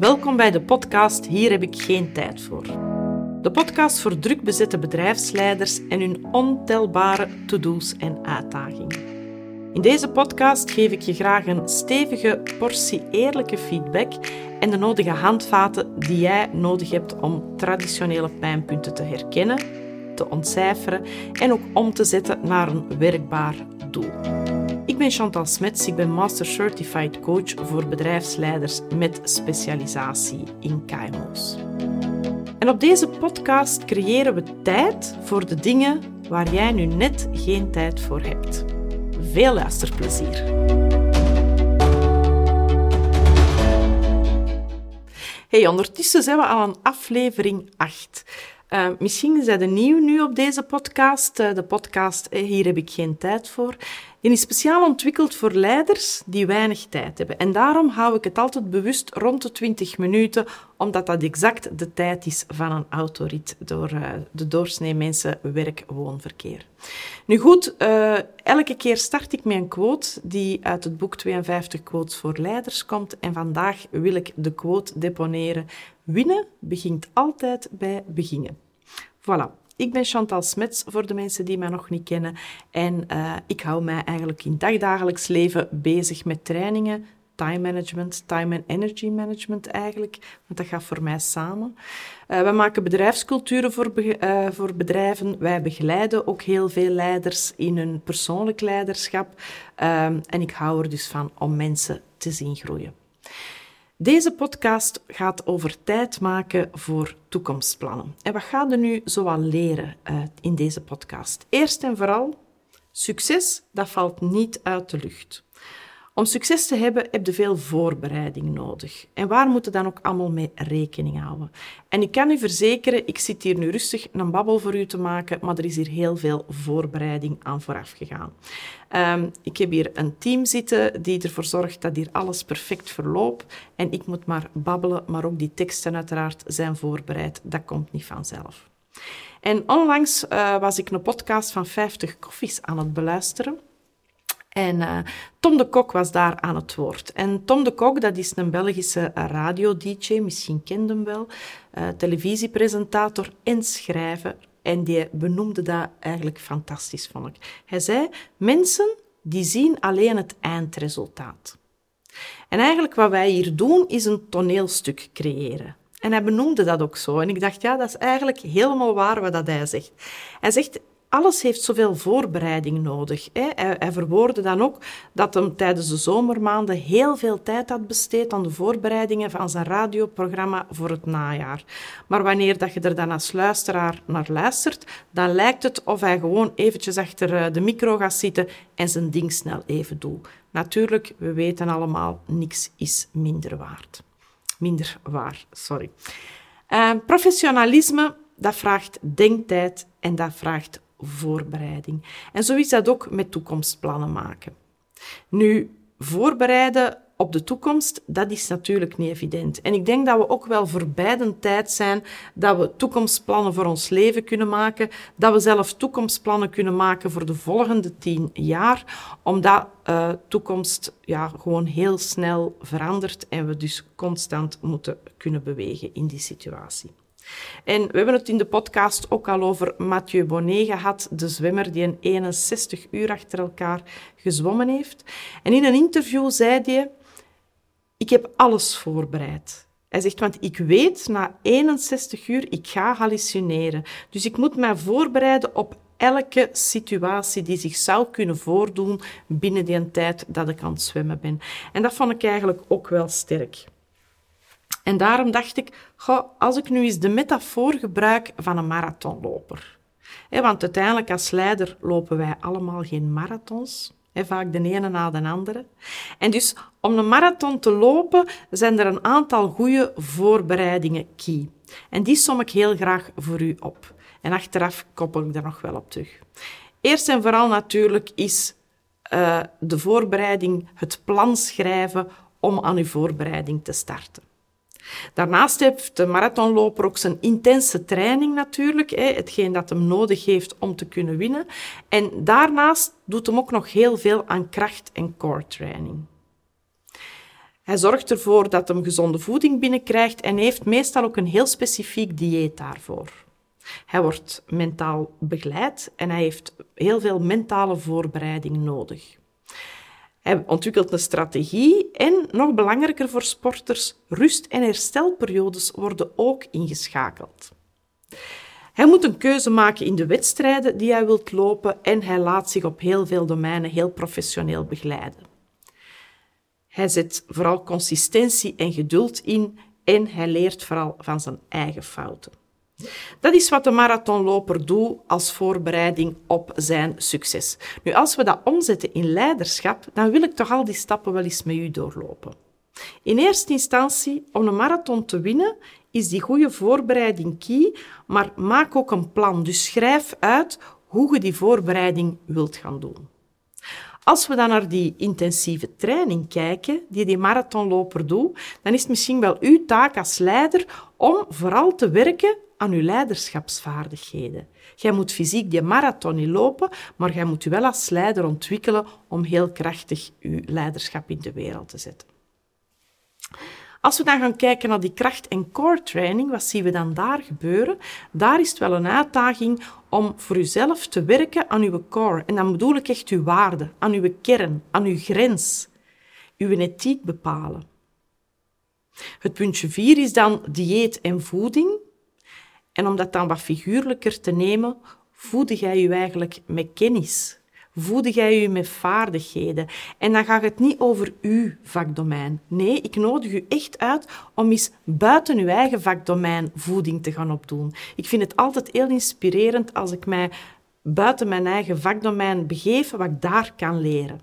welkom bij de podcast Hier heb ik geen tijd voor. De podcast voor druk bezette bedrijfsleiders en hun ontelbare to-do's en uitdagingen. In deze podcast geef ik je graag een stevige portie eerlijke feedback en de nodige handvaten die jij nodig hebt om traditionele pijnpunten te herkennen, te ontcijferen en ook om te zetten naar een werkbaar doel. Ik ben Chantal Smets, ik ben Master Certified Coach voor bedrijfsleiders met specialisatie in KMO's. En op deze podcast creëren we tijd voor de dingen waar jij nu net geen tijd voor hebt. Veel luisterplezier! Hey, ondertussen zijn we al aan aflevering 8. Uh, misschien zijn er nieuw nu op deze podcast. Uh, de podcast eh, Hier heb ik geen tijd voor. Die is speciaal ontwikkeld voor leiders die weinig tijd hebben. En daarom hou ik het altijd bewust rond de 20 minuten, omdat dat exact de tijd is van een autorit door uh, de doorsnee mensen werk-woonverkeer. Nu goed, uh, elke keer start ik met een quote die uit het boek 52 quotes voor leiders komt. En vandaag wil ik de quote deponeren. Winnen begint altijd bij beginnen. Voilà. Ik ben Chantal Smets, voor de mensen die mij nog niet kennen. En uh, ik hou mij eigenlijk in dagdagelijks leven bezig met trainingen, time management, time and energy management eigenlijk, want dat gaat voor mij samen. Uh, wij maken bedrijfsculturen voor, uh, voor bedrijven. Wij begeleiden ook heel veel leiders in hun persoonlijk leiderschap. en ik hou er dus van om mensen te zien groeien. Deze podcast gaat over tijd maken voor toekomstplannen. En wat gaan we nu zoal leren uh, in deze podcast? Eerst en vooral, succes, dat valt niet uit de lucht. Om succes te hebben heb je veel voorbereiding nodig. En waar moeten dan ook allemaal mee rekening houden? En ik kan u verzekeren, ik zit hier nu rustig een babbel voor u te maken, maar er is hier heel veel voorbereiding aan vooraf gegaan. Um, ik heb hier een team zitten die ervoor zorgt dat hier alles perfect verloopt. En ik moet maar babbelen, maar ook die teksten uiteraard zijn voorbereid. Dat komt niet vanzelf. En onlangs uh, was ik een podcast van 50 koffies aan het beluisteren. En uh, Tom de Kok was daar aan het woord. En Tom de Kok, dat is een Belgische radio-dj, misschien kent hem wel, uh, televisiepresentator en schrijver. En die benoemde dat eigenlijk fantastisch, vond ik. Hij zei, mensen die zien alleen het eindresultaat. En eigenlijk wat wij hier doen, is een toneelstuk creëren. En hij benoemde dat ook zo. En ik dacht, ja, dat is eigenlijk helemaal waar wat dat hij zegt. Hij zegt, alles heeft zoveel voorbereiding nodig. Hè. Hij, hij verwoordde dan ook dat hij tijdens de zomermaanden heel veel tijd had besteed aan de voorbereidingen van zijn radioprogramma voor het najaar. Maar wanneer dat je er dan als luisteraar naar luistert, dan lijkt het of hij gewoon eventjes achter eh, de micro gaat zitten en zijn ding snel even doet. Natuurlijk, we weten allemaal, niks is minder waard. Minder waar, sorry. Uh, professionalisme, dat vraagt denktijd en dat vraagt voorbereiding. En zo is dat ook met toekomstplannen maken. Nu, voorbereiden op de toekomst, dat is natuurlijk niet evident. En ik denk dat we ook wel voor beiden tijd zijn dat we toekomstplannen voor ons leven kunnen maken, dat we zelf toekomstplannen kunnen maken voor de volgende tien jaar, omdat uh, toekomst ja, gewoon heel snel verandert en we dus constant moeten kunnen bewegen in die situatie. En we hebben het in de podcast ook al over Mathieu Bonnet gehad, de zwemmer die een 61 uur achter elkaar gezwommen heeft. En in een interview zei hij, ik heb alles voorbereid. Hij zegt, want ik weet na 61 uur, ik ga hallucineren. Dus ik moet mij voorbereiden op elke situatie die zich zou kunnen voordoen binnen die tijd dat ik aan het zwemmen ben. En dat vond ik eigenlijk ook wel sterk. En daarom dacht ik, goh, als ik nu eens de metafoor gebruik van een marathonloper. want uiteindelijk als leider lopen wij allemaal geen marathons. vaak de ene na de andere. En dus om een marathon te lopen zijn er een aantal goede voorbereidingen key. En die som ik heel graag voor u op. En achteraf koppel ik er nog wel op terug. Eerst en vooral natuurlijk is uh, de voorbereiding, het plan schrijven om aan uw voorbereiding te starten. Daarnaast heeft de marathonloper ook zijn intense training natuurlijk, hè, hetgeen dat hem nodig heeft om te kunnen winnen. En daarnaast doet hem ook nog heel veel aan kracht- en core training. Hij zorgt ervoor dat hij gezonde voeding binnenkrijgt en heeft meestal ook een heel specifiek dieet daarvoor. Hij wordt mentaal begeleid en hij heeft heel veel mentale voorbereiding nodig. Hij ontwikkelt een strategie en, nog belangrijker voor sporters, rust- en herstelperiodes worden ook ingeschakeld. Hij moet een keuze maken in de wedstrijden die hij wilt lopen en hij laat zich op heel veel domeinen heel professioneel begeleiden. Hij zet vooral consistentie en geduld in en hij leert vooral van zijn eigen fouten. Dat is wat de marathonloper doet als voorbereiding op zijn succes. Nu, als we dat omzetten in leiderschap, dan wil ik toch al die stappen wel eens met u doorlopen. In eerste instantie, om een marathon te winnen, is die goede voorbereiding key, maar maak ook een plan. Dus schrijf uit hoe je die voorbereiding wilt gaan doen. Als we dan naar die intensieve training kijken, die die marathonloper doet, dan is het misschien wel uw taak als leider om vooral te werken aan uw leiderschapsvaardigheden. Jij moet fysiek die marathon niet lopen, maar jij moet je wel als leider ontwikkelen om heel krachtig uw leiderschap in de wereld te zetten. Als we dan gaan kijken naar die kracht- en core training, wat zien we dan daar gebeuren? Daar is het wel een uitdaging om voor uzelf te werken aan uw core. En dan bedoel ik echt uw waarde, aan uw kern, aan uw grens. Uw ethiek bepalen. Het puntje vier is dan dieet en voeding. En om dat dan wat figuurlijker te nemen, voedde jij je eigenlijk met kennis. Voedde jij je met vaardigheden. En dan gaat het niet over uw vakdomein. Nee, ik nodig u echt uit om eens buiten uw eigen vakdomein voeding te gaan opdoen. Ik vind het altijd heel inspirerend als ik mij buiten mijn eigen vakdomein begeef, wat ik daar kan leren.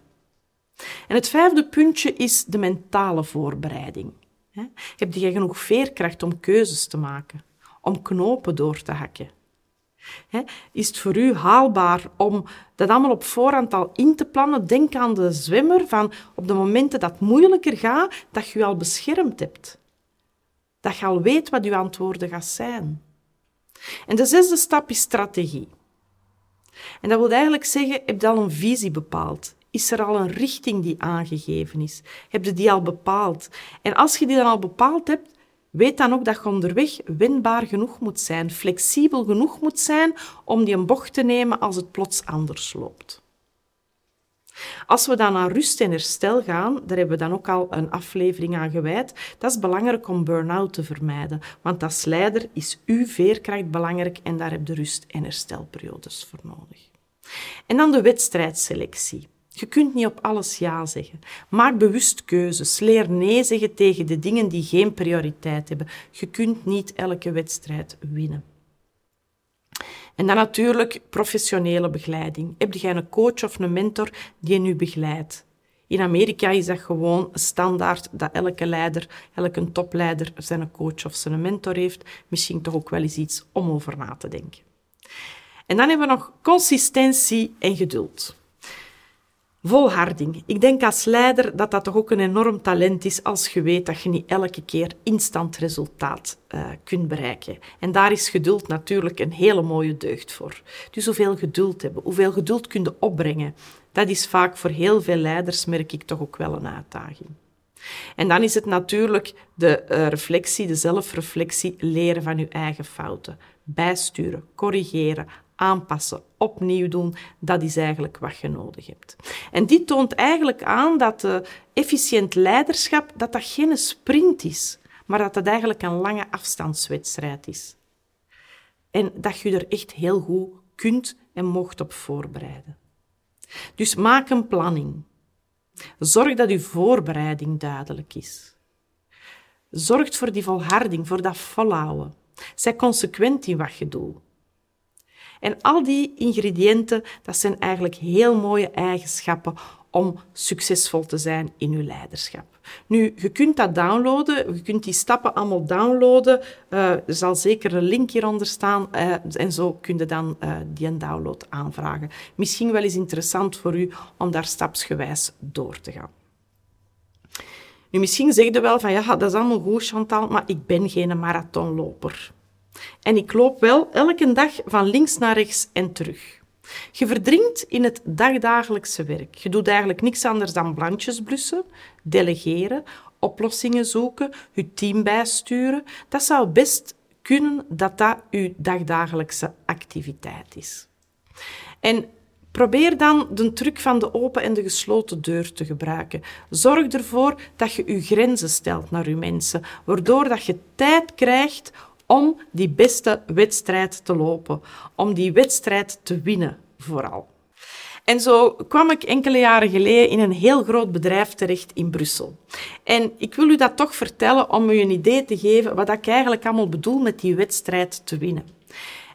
En het vijfde puntje is de mentale voorbereiding. Heb je genoeg veerkracht om keuzes te maken? om knopen door te hakken? Is het voor u haalbaar om dat allemaal op voorhand al in te plannen? Denk aan de zwemmer van op de momenten dat het moeilijker gaat, dat je je al beschermd hebt. Dat je al weet wat uw antwoorden gaan zijn. En de zesde stap is strategie. En dat wil eigenlijk zeggen, heb je al een visie bepaald? Is er al een richting die aangegeven is? Heb je die al bepaald? En als je die dan al bepaald hebt, Weet dan ook dat je onderweg wendbaar genoeg moet zijn, flexibel genoeg moet zijn om die een bocht te nemen als het plots anders loopt. Als we dan naar rust en herstel gaan, daar hebben we dan ook al een aflevering aan gewijd, dat is belangrijk om burn-out te vermijden. Want als leider is uw veerkracht belangrijk en daar heb je rust- en herstelperiodes voor nodig. En dan de wedstrijdselectie. Je kunt niet op alles ja zeggen. Maak bewust keuzes. Leer nee zeggen tegen de dingen die geen prioriteit hebben. Je kunt niet elke wedstrijd winnen. En dan natuurlijk professionele begeleiding. Heb je een coach of een mentor die je begeleidt? In Amerika is dat gewoon standaard dat elke leider, elke topleider zijn coach of zijn mentor heeft. Misschien toch ook wel eens iets om over na te denken. En dan hebben we nog consistentie en geduld. Volharding. Ik denk als leider dat dat toch ook een enorm talent is als je weet dat je niet elke keer instant resultaat uh, kunt bereiken. En daar is geduld natuurlijk een hele mooie deugd voor. Dus hoeveel geduld hebben, hoeveel geduld kun je opbrengen, dat is vaak voor heel veel leiders, merk ik, toch ook wel een uitdaging. En dan is het natuurlijk de uh, reflectie, de zelfreflectie, leren van je eigen fouten. Bijsturen, corrigeren, aanpassen, opnieuw doen, dat is eigenlijk wat je nodig hebt. En dit toont eigenlijk aan dat uh, efficiënt leiderschap dat dat geen sprint is, maar dat dat eigenlijk een lange afstandswedstrijd is. En dat je er echt heel goed kunt en mocht op voorbereiden. Dus maak een planning. Zorg dat uw voorbereiding duidelijk is. Zorg voor die volharding, voor dat volhouden. Zij consequent in wat je doet. En al die ingrediënten, dat zijn eigenlijk heel mooie eigenschappen om succesvol te zijn in uw leiderschap. Nu, je kunt dat downloaden, je kunt die stappen allemaal downloaden. Uh, er zal zeker een link hieronder staan uh, en zo kun je dan uh, die een download aanvragen. Misschien wel eens interessant voor u om daar stapsgewijs door te gaan. Nu, misschien zeg je wel van ja, dat is allemaal goed Chantal, maar ik ben geen marathonloper. En ik loop wel elke dag van links naar rechts en terug. Je verdringt in het dagdagelijkse werk. Je doet eigenlijk niks anders dan blandjes blussen, delegeren, oplossingen zoeken, je team bijsturen. Dat zou best kunnen dat dat je dagdagelijkse activiteit is. En Probeer dan de truc van de open en de gesloten deur te gebruiken. Zorg ervoor dat je je grenzen stelt naar je mensen, waardoor dat je tijd krijgt om die beste wedstrijd te lopen, om die wedstrijd te winnen vooral. En zo kwam ik enkele jaren geleden in een heel groot bedrijf terecht in Brussel. En ik wil u dat toch vertellen om u een idee te geven wat ik eigenlijk allemaal bedoel met die wedstrijd te winnen.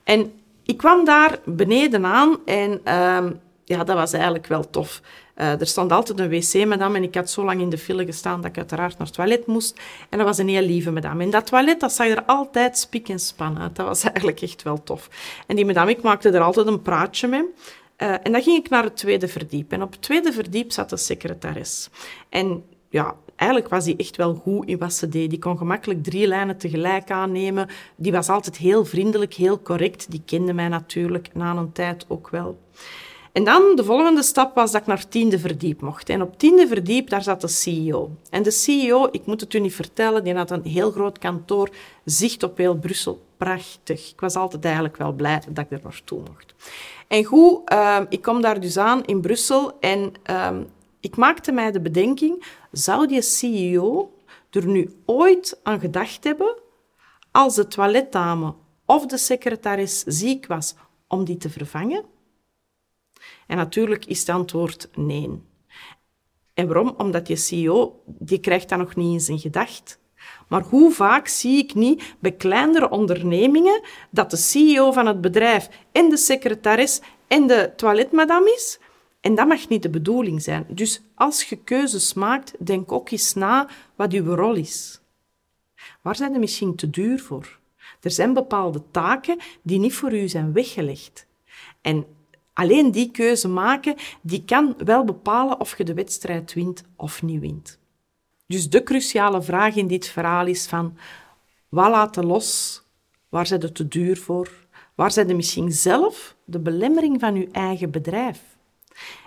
En ik kwam daar beneden aan en uh, ja, dat was eigenlijk wel tof. Uh, er stond altijd een wc, madame, en ik had zo lang in de file gestaan dat ik uiteraard naar het toilet moest. En dat was een heel lieve madame. En dat toilet, dat zag er altijd spik en span uit. Dat was eigenlijk echt wel tof. En die madame, ik maakte er altijd een praatje mee. Uh, en dan ging ik naar het tweede verdiep. En op het tweede verdiep zat de secretaris. En ja, eigenlijk was die echt wel goed in wat ze deed. Die kon gemakkelijk drie lijnen tegelijk aannemen. Die was altijd heel vriendelijk, heel correct. Die kende mij natuurlijk na een tijd ook wel. En dan, de volgende stap was dat ik naar tiende verdiep mocht. En op tiende verdiep, daar zat de CEO. En de CEO, ik moet het u niet vertellen, die had een heel groot kantoor, zicht op heel Brussel. Prachtig. Ik was altijd eigenlijk wel blij dat ik er naartoe mocht. En goed, uh, ik kom daar dus aan in Brussel en uh, ik maakte mij de bedenking, zou die CEO er nu ooit aan gedacht hebben als de toiletdame of de secretaris ziek was om die te vervangen? En natuurlijk is het antwoord nee. En waarom? Omdat je CEO, die krijgt dat nog niet in zijn gedacht. Maar hoe vaak zie ik niet bij kleinere ondernemingen dat de CEO van het bedrijf en de secretaris en de toiletmadame is? En dat mag niet de bedoeling zijn. Dus als je keuzes maakt, denk ook eens na wat uw rol is. Waar zijn er misschien te duur voor? Er zijn bepaalde taken die niet voor u zijn weggelegd. En alleen die keuze maken, die kan wel bepalen of je de wedstrijd wint of niet wint. Dus de cruciale vraag in dit verhaal is van, wat laten los? Waar zijn er te duur voor? Waar zijn er misschien zelf de belemmering van uw eigen bedrijf?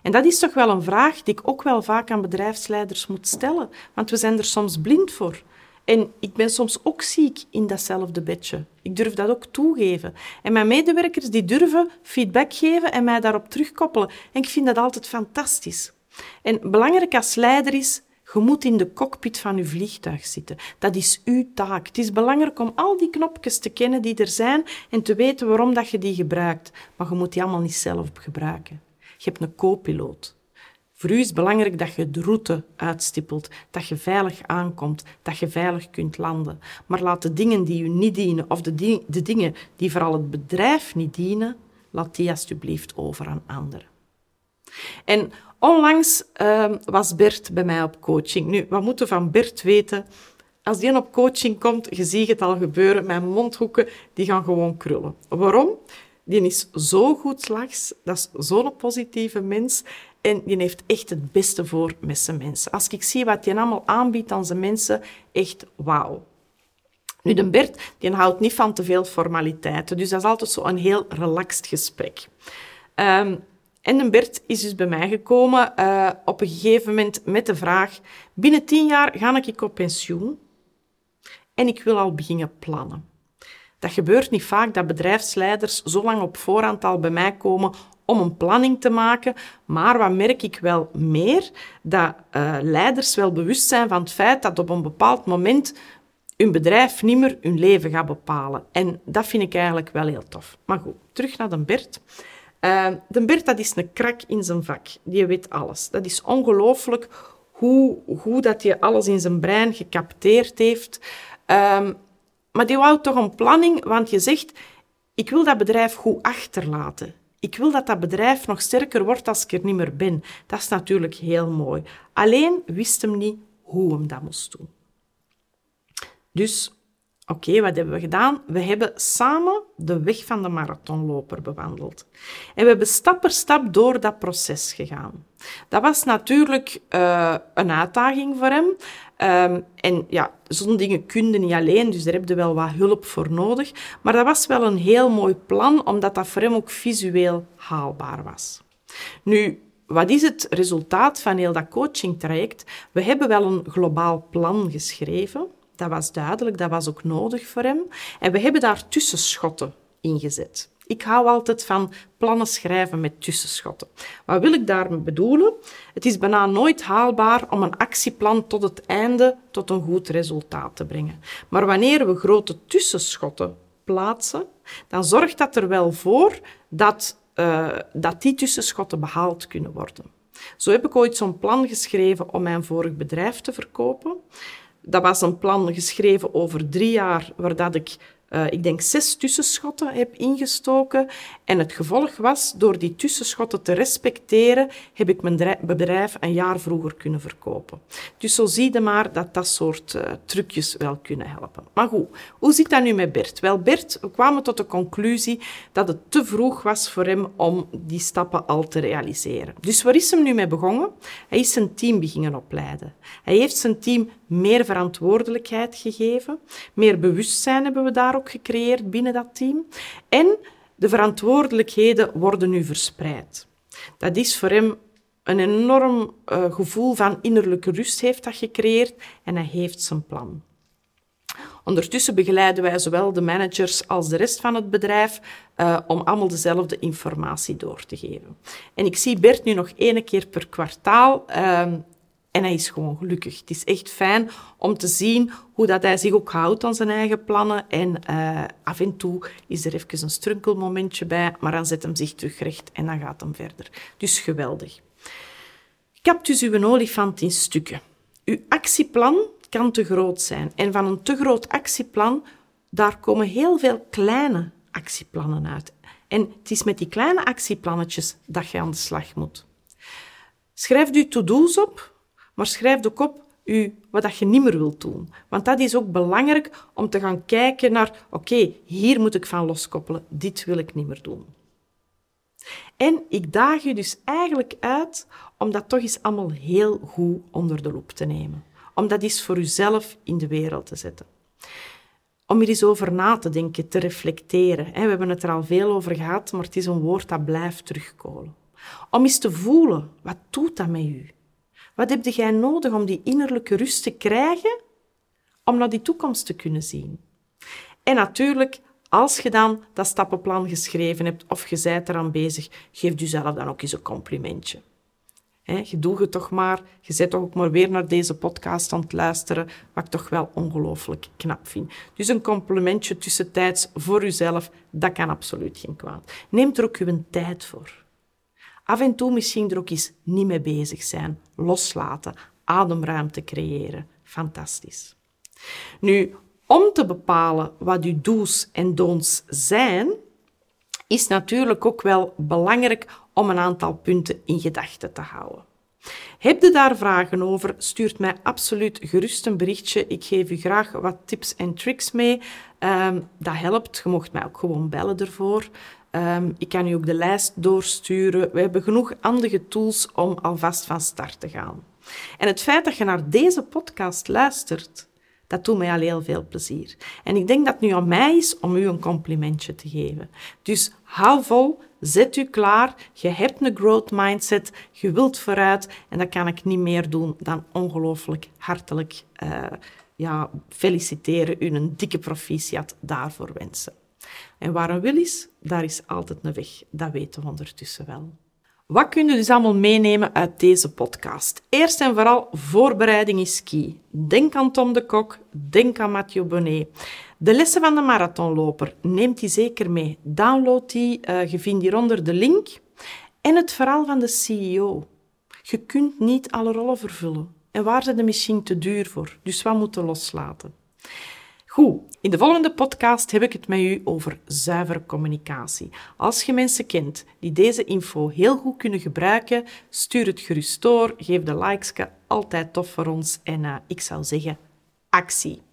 En dat is toch wel een vraag die ik ook wel vaak aan bedrijfsleiders moet stellen, want we zijn er soms blind voor. En ik ben soms ook ziek in datzelfde bedje. Ik durf dat ook toegeven. En mijn medewerkers die durven feedback geven en mij daarop terugkoppelen. En ik vind dat altijd fantastisch. En belangrijk als leider is, je moet in de cockpit van je vliegtuig zitten. Dat is uw taak. Het is belangrijk om al die knopjes te kennen die er zijn en te weten waarom dat je die gebruikt. Maar je moet die allemaal niet zelf gebruiken. Je hebt een co-piloot. Voor u is belangrijk dat je de route uitstippelt, dat je veilig aankomt, dat je veilig kunt landen. Maar laat de dingen die u niet dienen, of de, de dingen die vooral het bedrijf niet dienen, laat die alsjeblieft over aan anderen. En onlangs uh, was Bert bij mij op coaching. Nu, wat moeten van Bert weten? Als die op coaching komt, je ziet het al gebeuren, mijn mondhoeken die gaan gewoon krullen. Waarom? Die is zo goed slags, dat is zo'n positieve mens. En die heeft echt het beste voor met zijn mensen. Als ik zie wat hij allemaal aanbiedt aan zijn mensen, echt wauw. Nu, de Bert die houdt niet van te veel formaliteiten. Dus dat is altijd zo een heel relaxed gesprek. Um, en de Bert is dus bij mij gekomen uh, op een gegeven moment met de vraag: binnen tien jaar ga ik op pensioen en ik wil al beginnen plannen. Dat gebeurt niet vaak dat bedrijfsleiders zo lang op voorhand al bij mij komen om een planning te maken. Maar wat merk ik wel meer? Dat uh, leiders wel bewust zijn van het feit dat op een bepaald moment hun bedrijf niet meer hun leven gaat bepalen. En dat vind ik eigenlijk wel heel tof. Maar goed, terug naar de Bert. Uh, Bert dat is een krak in zijn vak. Die weet alles. Dat is ongelooflijk hoe, hoe dat hij alles in zijn brein gecapteerd heeft. Uh, maar die wou toch een planning, want je zegt, ik wil dat bedrijf goed achterlaten. Ik wil dat dat bedrijf nog sterker wordt als ik er niet meer ben. Dat is natuurlijk heel mooi. Alleen wist hem niet hoe hem dat moest doen. Dus, oké, wat hebben we gedaan? We hebben samen de weg van de marathonloper bewandeld. En we hebben stap per stap door dat proces gegaan. Dat was natuurlijk uh, een uitdaging voor hem. Um, en ja, zo'n dingen kun je niet alleen, dus daar heb je wel wat hulp voor nodig. Maar dat was wel een heel mooi plan, omdat dat voor hem ook visueel haalbaar was. Nu, wat is het resultaat van heel dat coachingtraject? We hebben wel een globaal plan geschreven. Dat was duidelijk, dat was ook nodig voor hem. En we hebben daar tussenschotten in gezet. Ik hou altijd van plannen schrijven met tussenschotten. Wat wil ik daarmee bedoelen? Het is bijna nooit haalbaar om een actieplan tot het einde tot een goed resultaat te brengen. Maar wanneer we grote tussenschotten plaatsen, dan zorgt dat er wel voor dat, uh, dat die tussenschotten behaald kunnen worden. Zo heb ik ooit zo'n plan geschreven om mijn vorig bedrijf te verkopen. Dat was een plan geschreven over drie jaar, waar dat ik uh, ik denk zes tussenschotten heb ingestoken. En het gevolg was, door die tussenschotten te respecteren, heb ik mijn bedrijf een jaar vroeger kunnen verkopen. Dus zo zie je maar dat dat soort uh, trucjes wel kunnen helpen. Maar goed, hoe zit dat nu met Bert? Wel, Bert, we kwamen tot de conclusie dat het te vroeg was voor hem om die stappen al te realiseren. Dus waar is hem nu mee begonnen? Hij is zijn team beginnen opleiden. Hij heeft zijn team meer verantwoordelijkheid gegeven. Meer bewustzijn hebben we daar gecreëerd binnen dat team. En de verantwoordelijkheden worden nu verspreid. Dat is voor hem een enorm uh, gevoel van innerlijke rust heeft dat gecreëerd en hij heeft zijn plan. Ondertussen begeleiden wij zowel de managers als de rest van het bedrijf uh, om allemaal dezelfde informatie door te geven. En ik zie Bert nu nog één keer per kwartaal uh, en hij is gewoon gelukkig. Het is echt fijn om te zien hoe dat hij zich ook houdt aan zijn eigen plannen. En uh, af en toe is er even een strunkelmomentje bij, maar dan zet hem zich terug recht en dan gaat hem verder. Dus geweldig. Kap dus uw olifant in stukken. Uw actieplan kan te groot zijn. En van een te groot actieplan, daar komen heel veel kleine actieplannen uit. En het is met die kleine actieplannetjes dat je aan de slag moet. Schrijf uw to-do's op, maar schrijf ook op u, wat dat je niet meer wilt doen. Want dat is ook belangrijk om te gaan kijken naar, oké, hier moet ik van loskoppelen, dit wil ik niet meer doen. En ik daag je dus eigenlijk uit om dat toch eens allemaal heel goed onder de loep te nemen. Om dat eens voor uzelf in de wereld te zetten. Om er eens over na te denken, te reflecteren. We hebben het er al veel over gehad, maar het is een woord dat blijft terugkomen. Om eens te voelen, wat doet dat met u? Wat heb jij nodig om die innerlijke rust te krijgen om naar die toekomst te kunnen zien? En natuurlijk, als je dan dat stappenplan geschreven hebt of je bent eraan bezig, geef jezelf dan ook eens een complimentje. je doet het toch maar, je zit toch ook maar weer naar deze podcast aan het luisteren, wat ik toch wel ongelooflijk knap vind. Dus een complimentje tussentijds voor jezelf, dat kan absoluut geen kwaad. Neem er ook uw tijd voor. Af en toe misschien er ook eens niet mee bezig zijn. Loslaten, ademruimte creëren. Fantastisch. Nu, om te bepalen wat uw do's en don'ts zijn, is natuurlijk ook wel belangrijk om een aantal punten in gedachten te houden. Heb je daar vragen over? Stuurt mij absoluut gerust een berichtje. Ik geef u graag wat tips en tricks mee. Um, dat helpt. Je mocht mij ook gewoon bellen ervoor. Um, ik kan u ook de lijst doorsturen. We hebben genoeg andere tools om alvast van start te gaan. En het feit dat je naar deze podcast luistert, dat doet mij al heel veel plezier. En ik denk dat het nu aan mij is om u een complimentje te geven. Dus hou vol, zet u klaar. Je hebt een growth mindset, je wilt vooruit. En dat kan ik niet meer doen dan ongelooflijk hartelijk uh, ja, feliciteren, u een dikke proficiat daarvoor wensen. En waar een wil is, daar is altijd een weg. Dat weten we ondertussen wel. Wat kun je dus allemaal meenemen uit deze podcast? Eerst en vooral, voorbereiding is key. Denk aan Tom de Kok, denk aan Mathieu Bonnet. De lessen van de marathonloper, neemt die zeker mee. Download die, uh, je vindt hieronder de link. En het verhaal van de CEO. Je kunt niet alle rollen vervullen. En waar zijn de misschien te duur voor? Dus wat moeten loslaten? Goed, in de volgende podcast heb ik het met u over zuivere communicatie. Als je mensen kent die deze info heel goed kunnen gebruiken, stuur het gerust door, geef de likes, altijd tof voor ons en uh, ik zou zeggen actie.